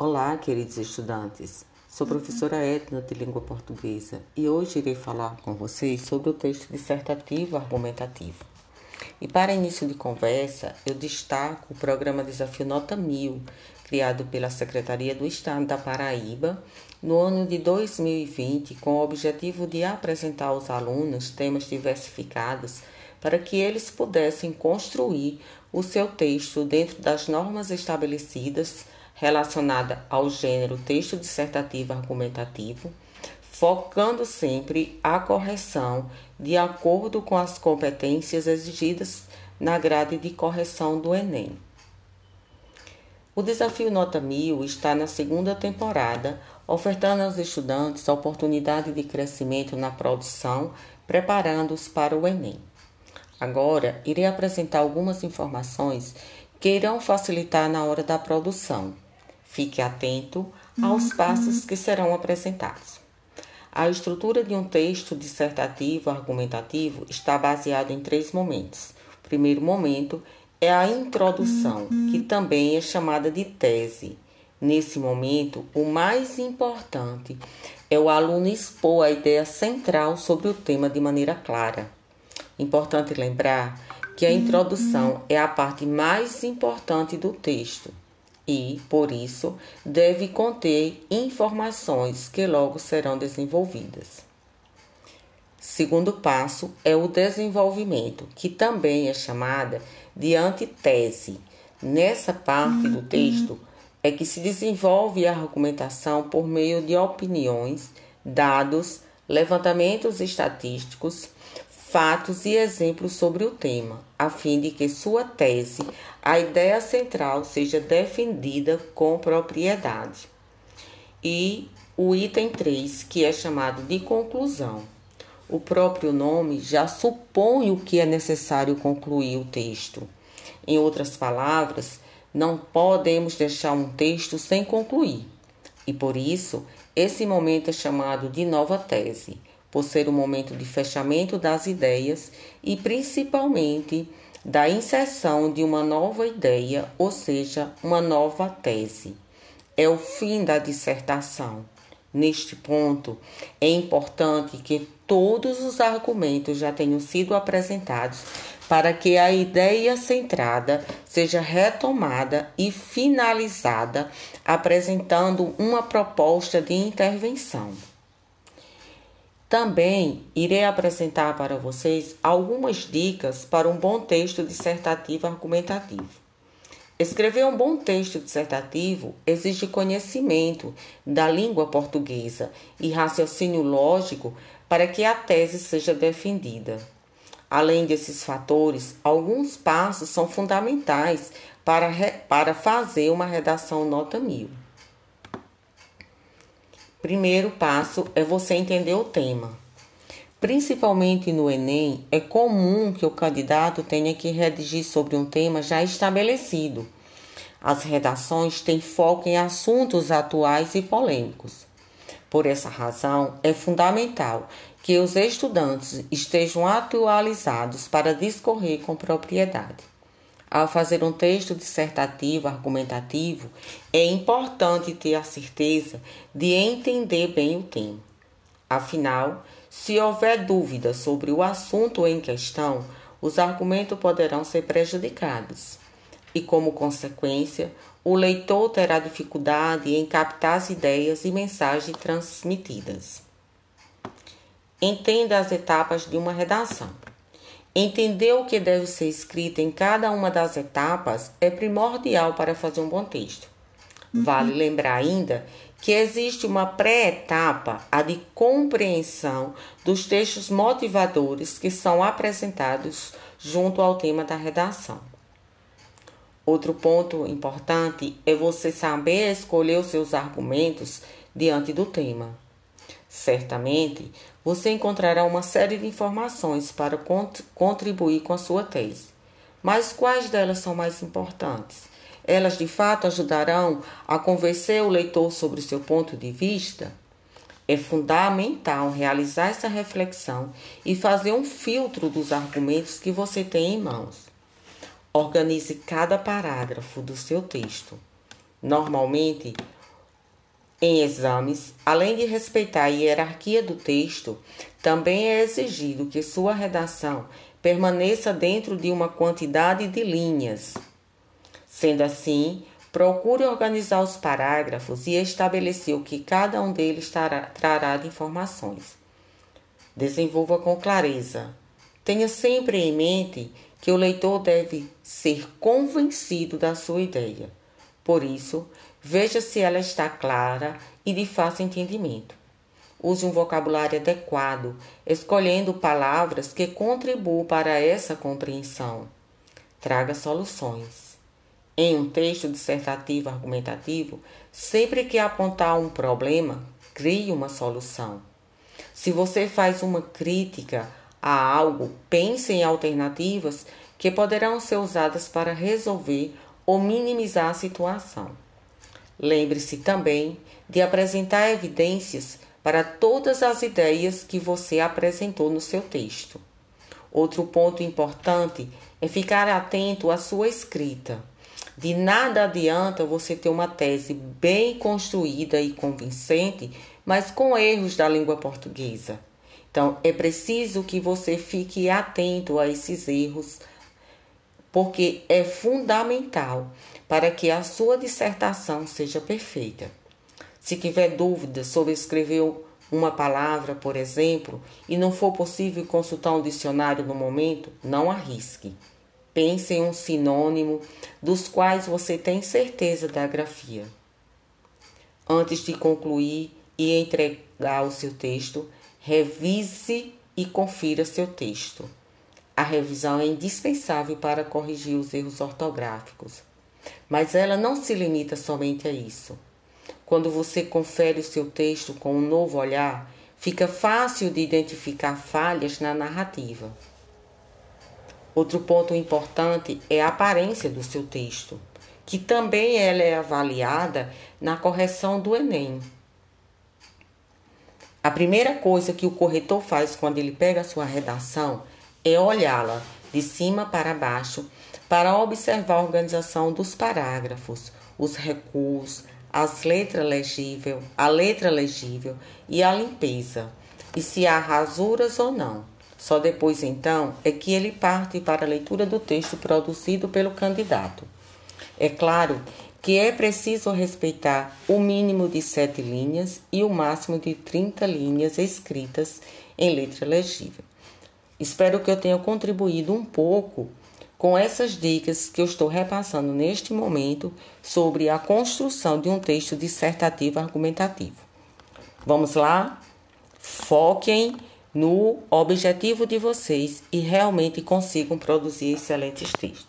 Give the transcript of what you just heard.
Olá, queridos estudantes. Sou professora Edna de Língua Portuguesa e hoje irei falar com vocês sobre o texto dissertativo argumentativo. E para início de conversa, eu destaco o programa Desafio Nota 1000, criado pela Secretaria do Estado da Paraíba no ano de 2020, com o objetivo de apresentar aos alunos temas diversificados para que eles pudessem construir o seu texto dentro das normas estabelecidas relacionada ao gênero texto dissertativo argumentativo, focando sempre a correção de acordo com as competências exigidas na grade de correção do Enem. O desafio Nota 1000 está na segunda temporada, ofertando aos estudantes a oportunidade de crescimento na produção, preparando-os para o Enem. Agora, irei apresentar algumas informações que irão facilitar na hora da produção. Fique atento aos uhum. passos que serão apresentados. A estrutura de um texto dissertativo argumentativo está baseada em três momentos. O primeiro momento é a introdução, uhum. que também é chamada de tese. Nesse momento, o mais importante é o aluno expor a ideia central sobre o tema de maneira clara. Importante lembrar que a introdução é a parte mais importante do texto e, por isso, deve conter informações que logo serão desenvolvidas. Segundo passo é o desenvolvimento, que também é chamada de antitese. Nessa parte do texto é que se desenvolve a argumentação por meio de opiniões, dados, levantamentos estatísticos, fatos e exemplos sobre o tema, a fim de que sua tese, a ideia central, seja defendida com propriedade. E o item 3, que é chamado de conclusão. O próprio nome já supõe o que é necessário concluir o texto. Em outras palavras, não podemos deixar um texto sem concluir. E por isso, esse momento é chamado de nova tese por ser o momento de fechamento das ideias e principalmente da inserção de uma nova ideia, ou seja, uma nova tese. É o fim da dissertação. Neste ponto, é importante que todos os argumentos já tenham sido apresentados para que a ideia centrada seja retomada e finalizada, apresentando uma proposta de intervenção. Também irei apresentar para vocês algumas dicas para um bom texto dissertativo argumentativo. Escrever um bom texto dissertativo exige conhecimento da língua portuguesa e raciocínio lógico para que a tese seja defendida. Além desses fatores, alguns passos são fundamentais para, para fazer uma redação nota mil. Primeiro passo é você entender o tema. Principalmente no Enem, é comum que o candidato tenha que redigir sobre um tema já estabelecido. As redações têm foco em assuntos atuais e polêmicos. Por essa razão, é fundamental que os estudantes estejam atualizados para discorrer com propriedade. Ao fazer um texto dissertativo, argumentativo, é importante ter a certeza de entender bem o tema. Afinal, se houver dúvida sobre o assunto em questão, os argumentos poderão ser prejudicados. E, como consequência, o leitor terá dificuldade em captar as ideias e mensagens transmitidas. Entenda as etapas de uma redação. Entender o que deve ser escrito em cada uma das etapas é primordial para fazer um bom texto. Vale uhum. lembrar ainda que existe uma pré-etapa, a de compreensão dos textos motivadores que são apresentados junto ao tema da redação. Outro ponto importante é você saber escolher os seus argumentos diante do tema. Certamente, você encontrará uma série de informações para contribuir com a sua tese. Mas quais delas são mais importantes? Elas de fato ajudarão a convencer o leitor sobre o seu ponto de vista? É fundamental realizar essa reflexão e fazer um filtro dos argumentos que você tem em mãos. Organize cada parágrafo do seu texto. Normalmente, Em exames, além de respeitar a hierarquia do texto, também é exigido que sua redação permaneça dentro de uma quantidade de linhas. Sendo assim, procure organizar os parágrafos e estabelecer o que cada um deles trará, trará de informações. Desenvolva com clareza. Tenha sempre em mente que o leitor deve ser convencido da sua ideia. Por isso, veja se ela está clara e de fácil entendimento. Use um vocabulário adequado, escolhendo palavras que contribuam para essa compreensão. Traga soluções. Em um texto dissertativo argumentativo, sempre que apontar um problema, crie uma solução. Se você faz uma crítica a algo, pense em alternativas que poderão ser usadas para resolver ou minimizar a situação. Lembre-se também de apresentar evidências para todas as ideias que você apresentou no seu texto. Outro ponto importante é ficar atento à sua escrita. De nada adianta você ter uma tese bem construída e convincente, mas com erros da língua portuguesa. Então, é preciso que você fique atento a esses erros, porque é fundamental para que a sua dissertação seja perfeita. Se tiver dúvida sobre escrever uma palavra, por exemplo, e não for possível consultar um dicionário no momento, não arrisque. Pense em um sinônimo dos quais você tem certeza da grafia. Antes de concluir e entregar o seu texto, revise e confira seu texto. A revisão é indispensável para corrigir os erros ortográficos, mas ela não se limita somente a isso. Quando você confere o seu texto com um novo olhar, fica fácil de identificar falhas na narrativa. Outro ponto importante é a aparência do seu texto, que também ela é avaliada na correção do Enem. A primeira coisa que o corretor faz quando ele pega a sua redação é olhá-la de cima para baixo para observar a organização dos parágrafos, os recuos, as letras legível, a letra legível e a limpeza, e se há rasuras ou não. Só depois então é que ele parte para a leitura do texto produzido pelo candidato. É claro que é preciso respeitar o mínimo de sete linhas e o máximo de 30 linhas escritas em letra legível. Espero que eu tenha contribuído um pouco com essas dicas que eu estou repassando neste momento sobre a construção de um texto dissertativo argumentativo. Vamos lá? Foquem no objetivo de vocês e realmente consigam produzir excelentes textos.